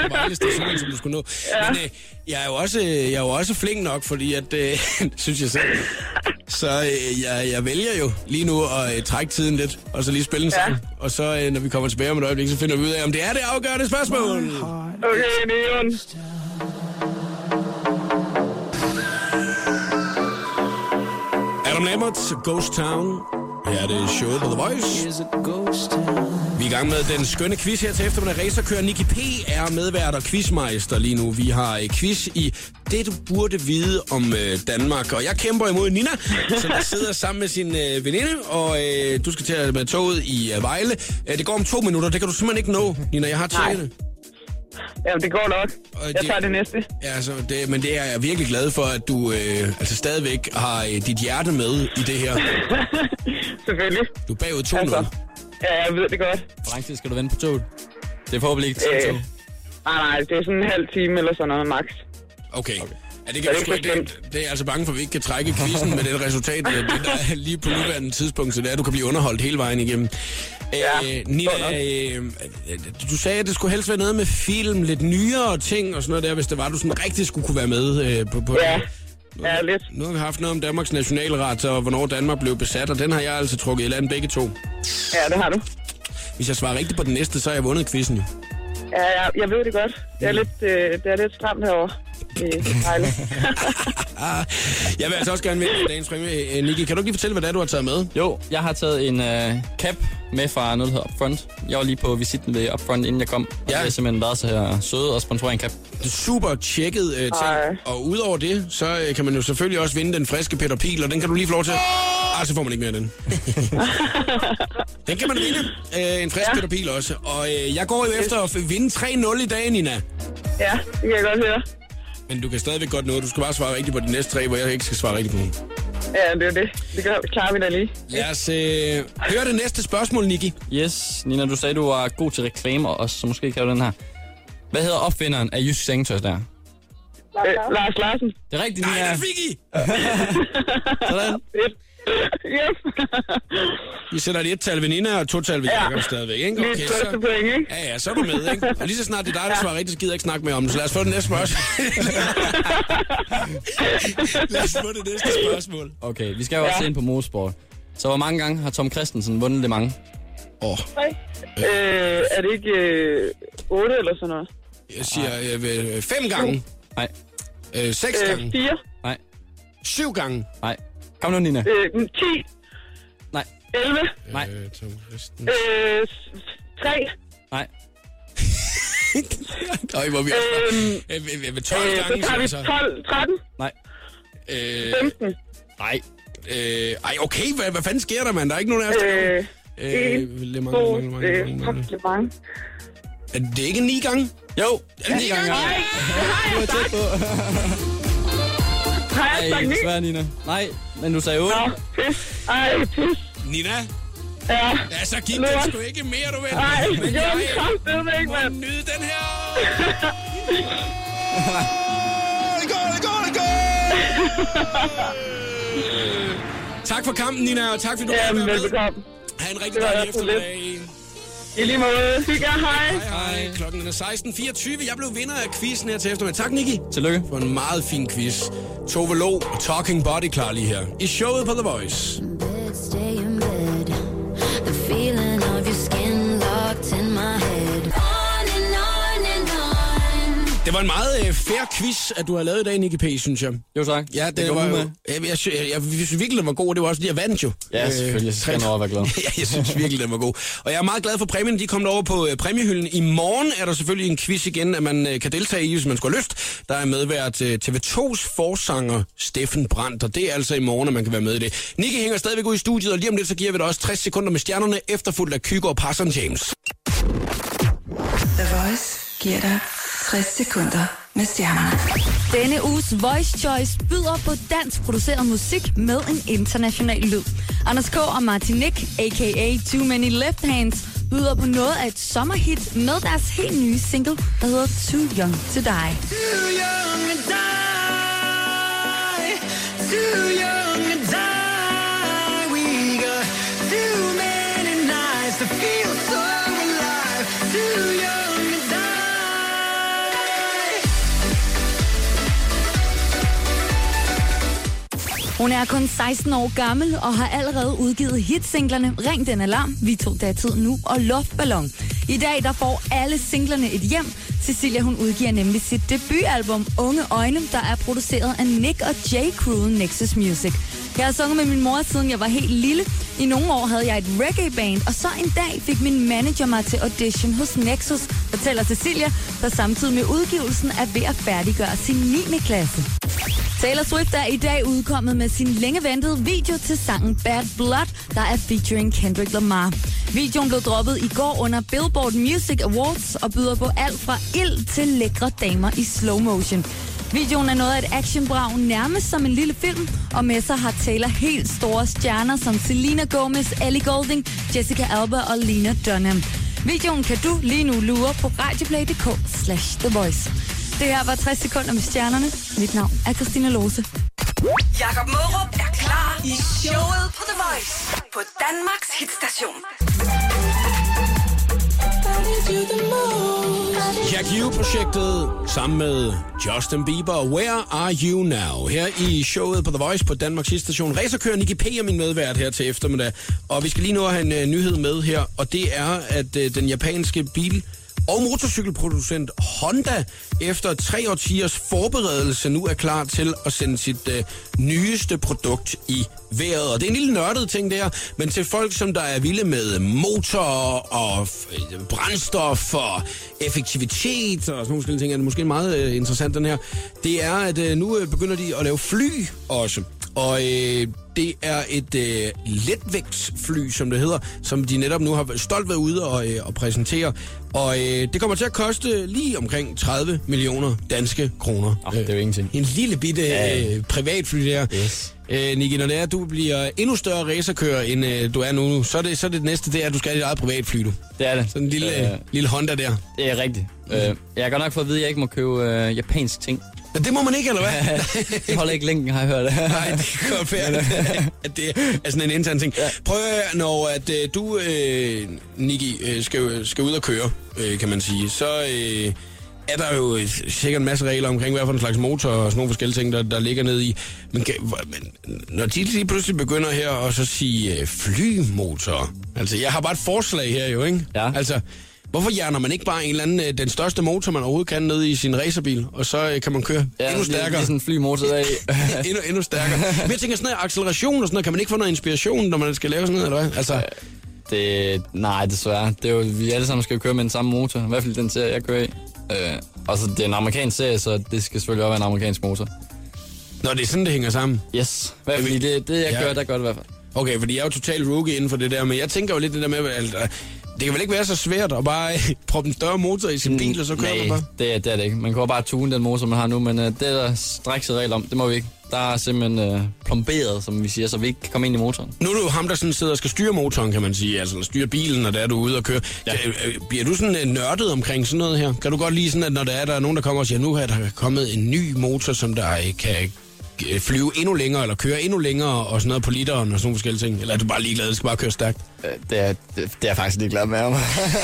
På Vejle, station, som du skulle nå. Men øh, jeg, er jo også, jeg er jo også flink nok, fordi at, øh, <laughs> synes jeg selv. Så øh, jeg, jeg vælger jo lige nu at øh, trække tiden lidt, og så lige spille en sang. Og så, øh, når vi kommer tilbage om et øjeblik, så finder vi ud af, om det er det afgørende spørgsmål. Okay, Neon. Adam Lambert, Ghost Town. Her er det showet på The Voice. Vi er i gang med den skønne quiz her til eftermiddag. Racerkører Nicky P. er medvært og quizmeister lige nu. Vi har øh, quiz i det, du burde vide om øh, Danmark. Og jeg kæmper imod Nina, som der sidder sammen med sin øh, veninde. Og øh, du skal til med toget i øh, Vejle. Øh, det går om to minutter. Det kan du simpelthen ikke nå, Nina. Jeg har tjekket det. Ja, det går nok. Og Jeg det- tager det næste. Ja, altså, det, men det er jeg virkelig glad for, at du øh, altså stadigvæk har øh, dit hjerte med i det her. <laughs> Selvfølgelig. Du er bagud 2-0. Altså. Ja, jeg ved det godt. Hvor lang tid skal du vente på toget? Det er forhåbentlig ikke Øh, Nej, nej, det er sådan en halv time eller sådan noget, max. Okay. okay. Ja, det, kan det er ikke, det, det er jeg altså bange for, at vi ikke kan trække quizzen med det resultat, øh, det der er lige på nuværende tidspunkt, så det er, at du kan blive underholdt hele vejen igennem. Ja, øh, Nina, øh, du sagde, at det skulle helst være noget med film, lidt nyere ting og sådan noget der, hvis det var, du sådan rigtig skulle kunne være med øh, på, på Ja, Nu, ja, lidt. Nu har vi haft noget om Danmarks nationalret, og hvornår Danmark blev besat, og den har jeg altså trukket i land begge to. Ja, det har du. Hvis jeg svarer rigtigt på den næste, så har jeg vundet quizzen jo. Ja, jeg, jeg ved det godt. Det er lidt, øh, det er lidt stramt herovre. Er. Ah, <laughs> jeg vil altså også gerne vinde dagens præmie. Øh, Niki, kan du ikke lige fortælle, hvad det er, du har taget med? Jo, jeg har taget en øh, cap med fra noget, der hedder Upfront. Jeg var lige på visitten ved Upfront, inden jeg kom. Og Ja. det har simpelthen været så her søde og sponsorere en cap. super tjekket øh, ting. Ej. Og udover det, så øh, kan man jo selvfølgelig også vinde den friske Peter Pil, og den kan du lige få lov til. Ah, så får man ikke mere af den. <laughs> den kan man vinde. Øh, en frisk ja. Ja. Peter Pil også. Og øh, jeg går jo efter at vinde 3-0 i dag, Nina. Ja, det kan jeg godt høre. Men du kan stadigvæk godt nå. Du skal bare svare rigtigt på de næste tre, hvor jeg ikke skal svare rigtigt på. Ja, det er det. Det gør, klarer vi da lige. Lad os øh, høre det næste spørgsmål, Niki. Yes, Nina, du sagde, du var god til reklamer også, så måske kan du den her. Hvad hedder opfinderen af Jysk Sengetøj der? Øh, Lars Larsen. Det er rigtigt, Nej, Nina. det fik I! <laughs> <laughs> Sådan. <laughs> Yes. Vi sætter et et-tal ved Nina og et to-tal ved Ja. Jacob stadigvæk, ikke? Mit første point, ikke? Ja, ja, så er du med, ikke? Og lige så snart det er dig, der svarer rigtigt, så gider jeg ikke snakke mere om det. Så lad os få det næste spørgsmål. <laughs> lad os få det næste spørgsmål. Okay, vi skal jo også Ja. ind på motorsport. Så hvor mange gange har Tom Christensen vundet det mange? Åh, oh, Øh, er det ikke øh, 8 eller sådan noget? jeg siger øh, øh, fem gange. Nej, Øh, seks Øh, gange. 4. nej, Syv gange. nej. Kom nu, Nina. Øh, 10. Nej, 11. nej, Øh, Tom Christen. Øh, 3. nej. <laughs> Øj, hvor vi Øhm, øh, øh, øh, 12 Øh, gange, så tager vi siger jeg 12, 13, Nej, Øh, 15. nej. øh, ej, okay, hvad, hvad fanden sker der, mand? Der er ikke nogen af os, der Øh, Øh, Le Mans, Le Mans, Le øh, Mans, Le Mans. Er det ikke ni gange? Jo, Er det ni gange? Nej, det har jeg sagt. Har jeg sagt Nej, ni? desværre, Nina. Nej, men du sagde 8. Nå, pis. Ej, pis. Nina? Ja. Ja, så gik det sgu ikke mere, du ved. Ej, det gjorde den kraftedeme ikke, mand. nyde den her. Tak for kampen, Nina, og tak fordi du Ja, var med. velbekomme. Ha' en rigtig Det dejlig eftermiddag. I lige måde. Hygge hej. Hej, hej. Klokken er 16.24. Jeg blev vinder af quizzen her til eftermiddag. Tak, Niki. Tillykke. For en meget fin quiz. Tove Lo og Talking Body klar lige her. I showet på The Voice. bed, stay in bed. The feeling of your skin locked in my head. Det var en meget øh, fair quiz, at du har lavet i dag, Nicky P., synes jeg. Jo, tak. Ja, det, Det var jo... med. Jeg, jeg, jeg, jeg, jeg synes virkelig, den var god, og det var også fordi, jeg vandt jo. Ja, selvfølgelig. Så skal over være glad. <laughs> ja, jeg synes virkelig, den var god. Og jeg er meget glad for præmien. De kom over på øh, præmiehylden. I morgen er der selvfølgelig en quiz igen, at man øh, kan deltage i, hvis man skulle have lyst. Der er medvært øh, TV2's forsanger Steffen Brandt, og det er altså i morgen, at man kan være med i det. Nicky hænger stadigvæk ud i studiet, og lige om lidt, så giver vi dig også 60 sekunder med stjernerne, efterfulgt af Kygo og Parson James. The Voice giver dig 60 sekunder med stjernerne. Denne uges Voice Choice byder på dansk produceret musik med en international lyd. Anders K. og Martin Nick, a.k.a. Too Many Left Hands, byder på noget af et sommerhit med deres helt nye single, der hedder Too Young to Die. Hun er kun 16 år gammel og har allerede udgivet hitsinglerne Ring den alarm, Vi tog datid nu og Luftballon. I dag der får alle singlerne et hjem. Cecilia hun udgiver nemlig sit debutalbum Unge Øjne, der er produceret af Nick og J. Crew Nexus Music. Jeg har sunget med min mor, siden jeg var helt lille. I nogle år havde jeg et reggae-band, og så en dag fik min manager mig til audition hos Nexus, fortæller Cecilia, der samtidig med udgivelsen er ved at færdiggøre sin 9. klasse. Taylor Swift er i dag udkommet med sin længe ventede video til sangen Bad Blood, der er featuring Kendrick Lamar. Videoen blev droppet i går under Billboard Music Awards og byder på alt fra ild til lækre damer i slow motion. Videoen er noget af et actionbrag, nærmest som en lille film, og med sig har Taylor helt store stjerner som Selena Gomez, Ellie Goulding, Jessica Alba og Lena Dunham. Videoen kan du lige nu lure på radioplay.dk slash The Voice. Det her var 60 sekunder med stjernerne. Mit navn er Christina Lose. Jakob Mørup er klar i showet på The Voice på Danmarks hitstation. Jack U-projektet sammen med Justin Bieber. Where are you now? Her i showet på The Voice på Danmarks station. Racerkører Nicky P. er min medvært her til eftermiddag. Og vi skal lige nu have en uh, nyhed med her. Og det er, at uh, den japanske bil og motorcykelproducent Honda efter tre årtiers forberedelse nu er klar til at sende sit øh, nyeste produkt i vejret. Og det er en lille nørdet ting der, men til folk, som der er vilde med motor og øh, brændstof og effektivitet og sådan nogle forskellige ting, er det måske meget øh, interessant den her. Det er, at øh, nu øh, begynder de at lave fly også. Og øh, det er et øh, letvægtsfly, som det hedder, som de netop nu har stolt været ude og, øh, og præsentere. Og øh, det kommer til at koste lige omkring 30 millioner danske kroner. Oh, det er jo ingenting. En lille bitte Ja. øh, privatfly der. Yes. Øh, Niki, når det er, at du bliver endnu større racerkører, end øh, du er nu, så er, det, så er det næste, det er, at du skal have dit eget privatfly, du. Det er det. Sådan en lille, Øh, øh, lille Honda der. det er rigtigt. Øh, jeg har godt nok fået at vide, at jeg ikke må købe øh, japansk ting. Men det må man ikke, eller hvad? <laughs> Det holder ikke længe, har jeg hørt. <laughs> Nej, det kan godt være, <laughs> at, det er sådan en intern ting. Prøv at når at, øh, du, øh, Niki, øh, skal, skal ud og køre, øh, kan man sige, så øh, er der jo sikkert en masse regler omkring, hvad for en slags motor og sådan nogle forskellige ting, der, der ligger nede i. Men, kan, men når de lige pludselig begynder her og så sige øh, flymotor, altså jeg har bare et forslag her jo, ikke? Ja. Altså, Hvorfor hjerner man ikke bare en eller anden, øh, den største motor, man overhovedet kan, ned i sin racerbil, og så øh, kan man køre Ja, endnu stærkere? Lige sådan en flymotor der i. <laughs> endnu, endnu stærkere. Men jeg tænker sådan noget acceleration og sådan noget, kan man ikke få noget inspiration, når man skal lave sådan noget, eller hvad? Altså, Det, nej, desværre. Det er jo, vi alle sammen skal jo køre med den samme motor. I hvert fald den serie, jeg kører i. Øh, og så det er en amerikansk serie, så det skal selvfølgelig også være en amerikansk motor. når det er sådan, det hænger sammen. Yes. I hvert fald det, det jeg Ja. kører, der gør det i hvert fald. Okay, fordi jeg er jo total rookie inden for det der, men jeg tænker jo lidt det der med, at det kan vel ikke være så svært at bare øh, <laughs> proppe en større motor i sin bil, og så kører man bare? det det er det ikke. Man kan bare tune den motor, man har nu, men uh, det er der straks regel om. Det må vi ikke. Der er simpelthen uh, plomberet, som vi siger, så vi ikke kan komme ind i motoren. Nu er du ham, der sådan sidder og skal styre motoren, kan man sige, altså styre bilen, når det er, du ude og køre. Ja. Bliver du sådan øh, nørdet omkring sådan noget her? Kan du godt lide sådan, at når der er, der er nogen, der kommer og siger, nu er der kommet en ny motor, som der øh, kan øh, flyve endnu længere, eller køre endnu længere, og sådan noget på literen, og sådan nogle forskellige ting? Eller er du bare ligeglad, det skal bare køre stærkt? Øh, Det er, det, det er jeg faktisk ligeglad med.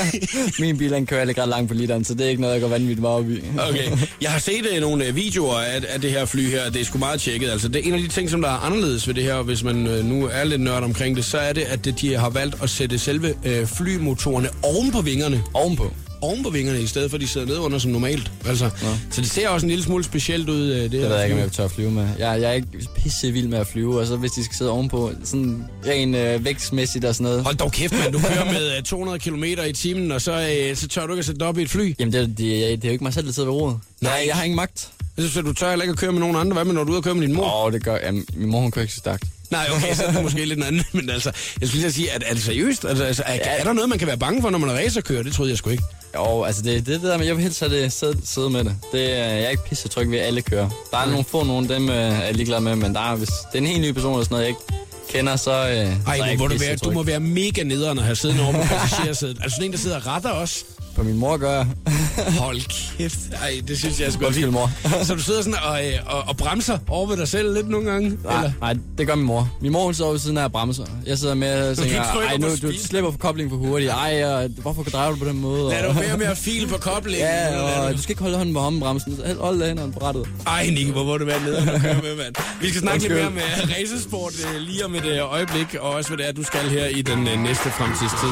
<laughs> Min bil, den kører ikke ret langt på literen, så det er ikke noget, jeg går vanvittigt meget op i. Okay. Jeg har set uh, nogle videoer af, af det her fly her, det er sgu meget tjekket. Altså, det er en af de ting, som der er anderledes ved det her, hvis man uh, nu er lidt nørd omkring det, så er det, at de har valgt at sætte selve uh, flymotorerne oven på vingerne. Ovenpå. Oven på vingerne, i stedet for at de sidder nede under som normalt. Altså, Ja. Så det ser også en lille smule specielt ud. Uh, det, Det ved jeg ikke, om jeg tør at flyve med. Jeg, jeg er ikke pisse vild med at flyve, og så hvis de skal sidde ovenpå, sådan ren øh, vægtsmæssigt og sådan noget. Hold dog kæft, mand. Du kører med uh, 200 km i timen, og så, uh, så tør du ikke at sætte dig op i et fly. Jamen, det, er- det, det er jo ikke mig selv, der sidder ved roret. Nej. Jeg har ingen magt. Så, så du tør heller ikke at køre med nogen andre. Hvad med, når du er ude og køre med din mor? Åh, oh, det gør jamen, Min mor, hun kører ikke så stærkt. Nej, okay, så er det måske lidt en anden. Men altså, jeg skulle lige sige, at, er det seriøst? Altså, altså er, er der noget, man kan være bange for, når man er racerkører? Det troede jeg sgu ikke. Jo, altså det, det, det der med, jeg vil helst have det sidde, sidde med det. det. er- Jeg er ikke pisse tryg ved, at alle kører. Der er nogle få nogle, dem øh, er ligeglad med, men der er, hvis det er en helt ny person eller sådan noget, jeg ikke kender, så, øh, så er Ej, ikke må du, være, du må være mega nederen at have siddende over på passagersædet. Altså sådan en, der sidder og retter os. På min mor gør. <laughs> Hold kæft. Ej, det synes jeg er sgu Undskyld, mor. Så du sidder sådan og, øh, og, og bremser over ved dig selv lidt nogle gange? Nej, nej, det gør min mor. Min mor hun sover ved siden af og bremser. Jeg sidder med og tænker, ej på nu, du speed." slipper for koblingen for hurtigt. Ej, og, hvorfor drejer du på den måde? Lad Og- du være med at file på koblingen. Ja, og du- skal ikke holde hånden på håndbremsen. Hold da hænderne på rettet. Ej, Nicky, hvor må du være nederen at køre med, mand. Vi skal snakke lidt mere Undskyld. med racersport øh, lige om et øh, øjeblik, og også hvad det er, du skal her i den næste fremtidstid.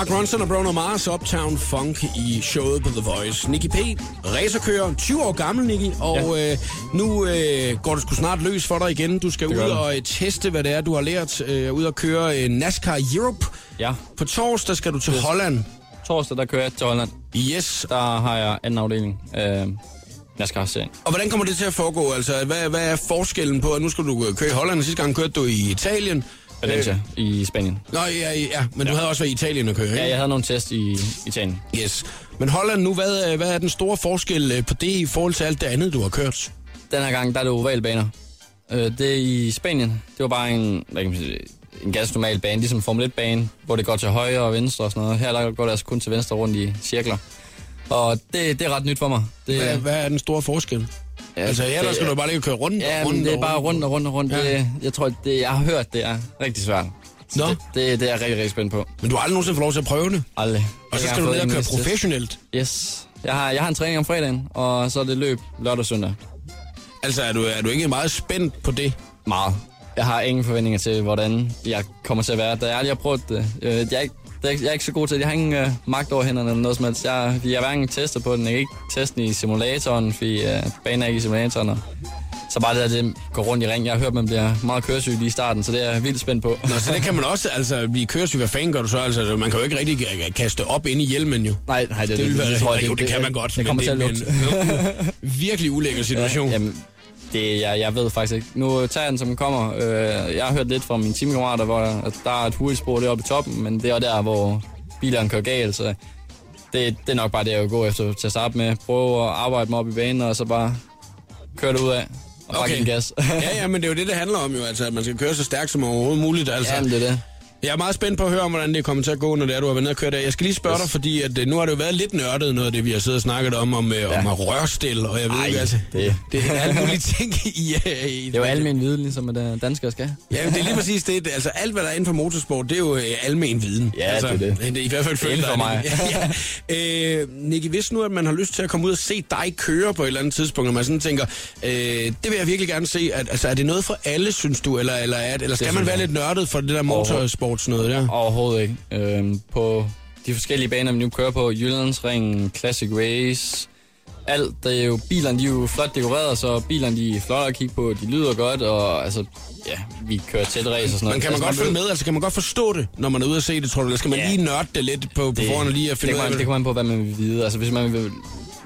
Mark Ronson og Bruno Mars, Uptown Funk i showet på The Voice. Nicky P, racerkører, 20 år gammel, Nicky, og ja. øh, nu øh, går det sgu snart løs for dig igen. Du skal ud det. og øh, teste, hvad det er, du har lært. Øh, ud og køre øh, NASCAR Europe. Ja, På torsdag skal du til Holland. torsdag der kører jeg til Holland. Yes. Der har jeg anden afdeling. Øh, NASCAR-serien. Og hvordan kommer det til at foregå? Altså, hvad, hvad er forskellen på, at nu skal du øh, køre i Holland, og sidste gang kørte du i Italien? Valencia i Spanien. Nå, ja, ja, men du havde også været i Italien at køre, ikke? Ja, jeg havde nogle test i Italien. Yes. Men Holland nu, hvad, øh, hvad er den store forskel øh, på det i forhold til alt det andet, du har kørt? Den her gang, der er det ovalbaner. Øh, det er i Spanien. Det var bare en, hvad kan man sige, en ganske normal bane, ligesom Formel 1-bane, hvor det går til højre og venstre og sådan noget. Her der går det altså kun til venstre rundt i cirkler. Og det, det er ret nyt for mig. Det, Hvad, hvad er den store forskel? Ja, altså, det- skal du bare lige køre rundt Ja, og rundt det er bare rundt og rundt og rundt. Ja. Det, jeg tror, det, jeg har hørt, det er rigtig svært. Nå. Det, det, det, er jeg rigtig, rigtig spændt på. Men du har aldrig nogensinde fået lov til at prøve det. Aldrig. Og så skal du ned og køre professionelt. Yes. Jeg har, jeg har en træning om fredagen, og så er det løb lørdag og søndag. Altså, er du, er du ikke meget spændt på det? Meget. Jeg har ingen forventninger til, hvordan jeg kommer til at være. Da jeg aldrig har prøvet det. Øh, jeg, er ikke, er jeg er ikke så god til det. Jeg har ingen øh, magt over hænderne eller noget som helst. Jeg, jeg har hverken testet på den. Jeg kan ikke teste den i simulatoren, fordi øh, banen er ikke i simulatoren. Og Så bare det, at det går rundt i ring. Jeg har hørt, man bliver meget køresyg lige i starten, så det er jeg vildt spændt på. Nå, så det kan man også, altså, blive køresyg. Hvad fanden gør du så? Altså, man kan jo ikke rigtig kaste op ind i hjelmen, jo. Nej, nej, det, Det vil være, tror jeg, jo, det, kan man godt. Det kommer til at det lugte. er virkelig ulækker situation. Ja, jamen, det, jeg, jeg ved faktisk ikke. Nu tager jeg den, som den kommer. Øh, jeg har hørt lidt fra mine teamkammerater, hvor at der er et hurtigt spor deroppe i toppen, men det er der, hvor bilerne kører galt, så det, det er nok bare det, jeg vil gå efter til at starte med. Prøve at arbejde mig op i banen, og så bare køre det ud af. Og bare Okay. gas. ja, ja, men det er jo det, det handler om jo, altså, at man skal køre så stærkt som overhovedet muligt. Altså. Jamen, det er det. Jeg er meget spændt på at høre om, hvordan det kommer til at gå, når det er, du har været nede og kørt af. Jeg skal lige spørge Yes. dig, fordi at, øh, nu har det jo været lidt nørdet, noget af det, vi har siddet og snakket om, om, ja. om at rørstil, og jeg ved Ej, ikke, altså, det- det er alle mulige ting i... Uh, i Det er jo almen viden, ligesom at øh, danskere skal. Ja, det er lige præcis det. Altså alt, hvad der er inden for motorsport, det er jo øh, almen viden. Ja, altså, det er det. det er i hvert fald er inden for mig. ja, <laughs> ja. Øh, Nicky, hvis nu, at man har lyst til at komme ud og se dig køre på et eller andet tidspunkt, og man sådan tænker, øh, det vil jeg virkelig gerne se. At, altså, er det noget for alle, synes du? Eller, eller, er, eller skal Det man være jeg. lidt nørdet for det der motorsports noget der? Overhovedet ikke. Øhm, på de forskellige baner, vi nu kører på, Jyllandsringen, Classic Race, alt, det er jo, bilerne de er jo flot dekoreret, så bilerne de er flotte at kigge på, de lyder godt, og altså, ja, vi kører tæt race og sådan noget. Men kan man altså, godt følge med? Altså, kan man godt forstå det, når man er ude og se det, tror du? Eller skal man Ja. lige nørde det lidt på, på forhånd og lige at det, finde ud kommer af an- det kommer an på, hvad man vil vide. Altså, hvis man vil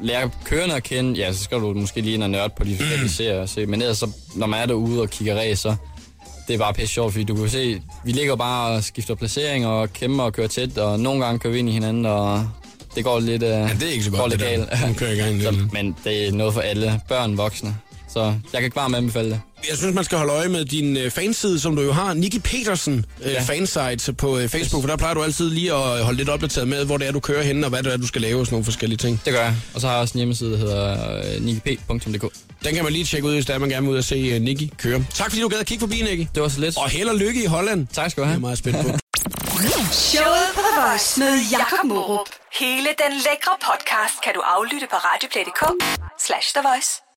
lære kørende at kende, ja, så skal du måske lige ind og nørde på de forskellige <clears throat> serier. og Se. Men ellers, så, når man er derude og kigger race, så det er bare pisse sjovt, fordi du kan se, vi ligger bare og skifter placering og kæmper og kører tæt, og nogle gange kører vi ind i hinanden, og det går lidt, uh, ja, det er ikke så godt, det der. Nu kører jeg i gang <laughs> så, men det er noget for alle, børn, voksne. Så jeg kan varmt anbefale det. Jeg synes, man skal holde øje med din øh, fanside, som du jo har. Nicky Petersen øh, Ja. fansite på øh, Facebook, for der plejer du altid lige at holde lidt opdateret med, hvor det er, du kører henne, og hvad det er, du skal lave og sådan nogle forskellige ting. Det gør jeg. Og så har jeg også en hjemmeside, der hedder uh, nikip.dk. Den kan man lige tjekke ud, hvis der er, man gerne vil ud og se uh, Nicky køre. Tak fordi du gad at kigge forbi, Nicky. Det var så lidt. Og held og lykke i Holland. Tak skal du Jeg have. er meget spændt på. <laughs> Showet på The Voice med Jakob Morup. Hele den lækre podcast kan du aflytte på radioplay.dk slash The Voice.